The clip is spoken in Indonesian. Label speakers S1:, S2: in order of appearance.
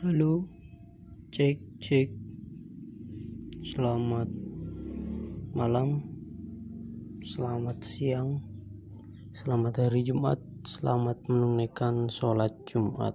S1: Halo, cek cek. Selamat malam, selamat siang, selamat hari Jumat, selamat menunaikan sholat Jumat.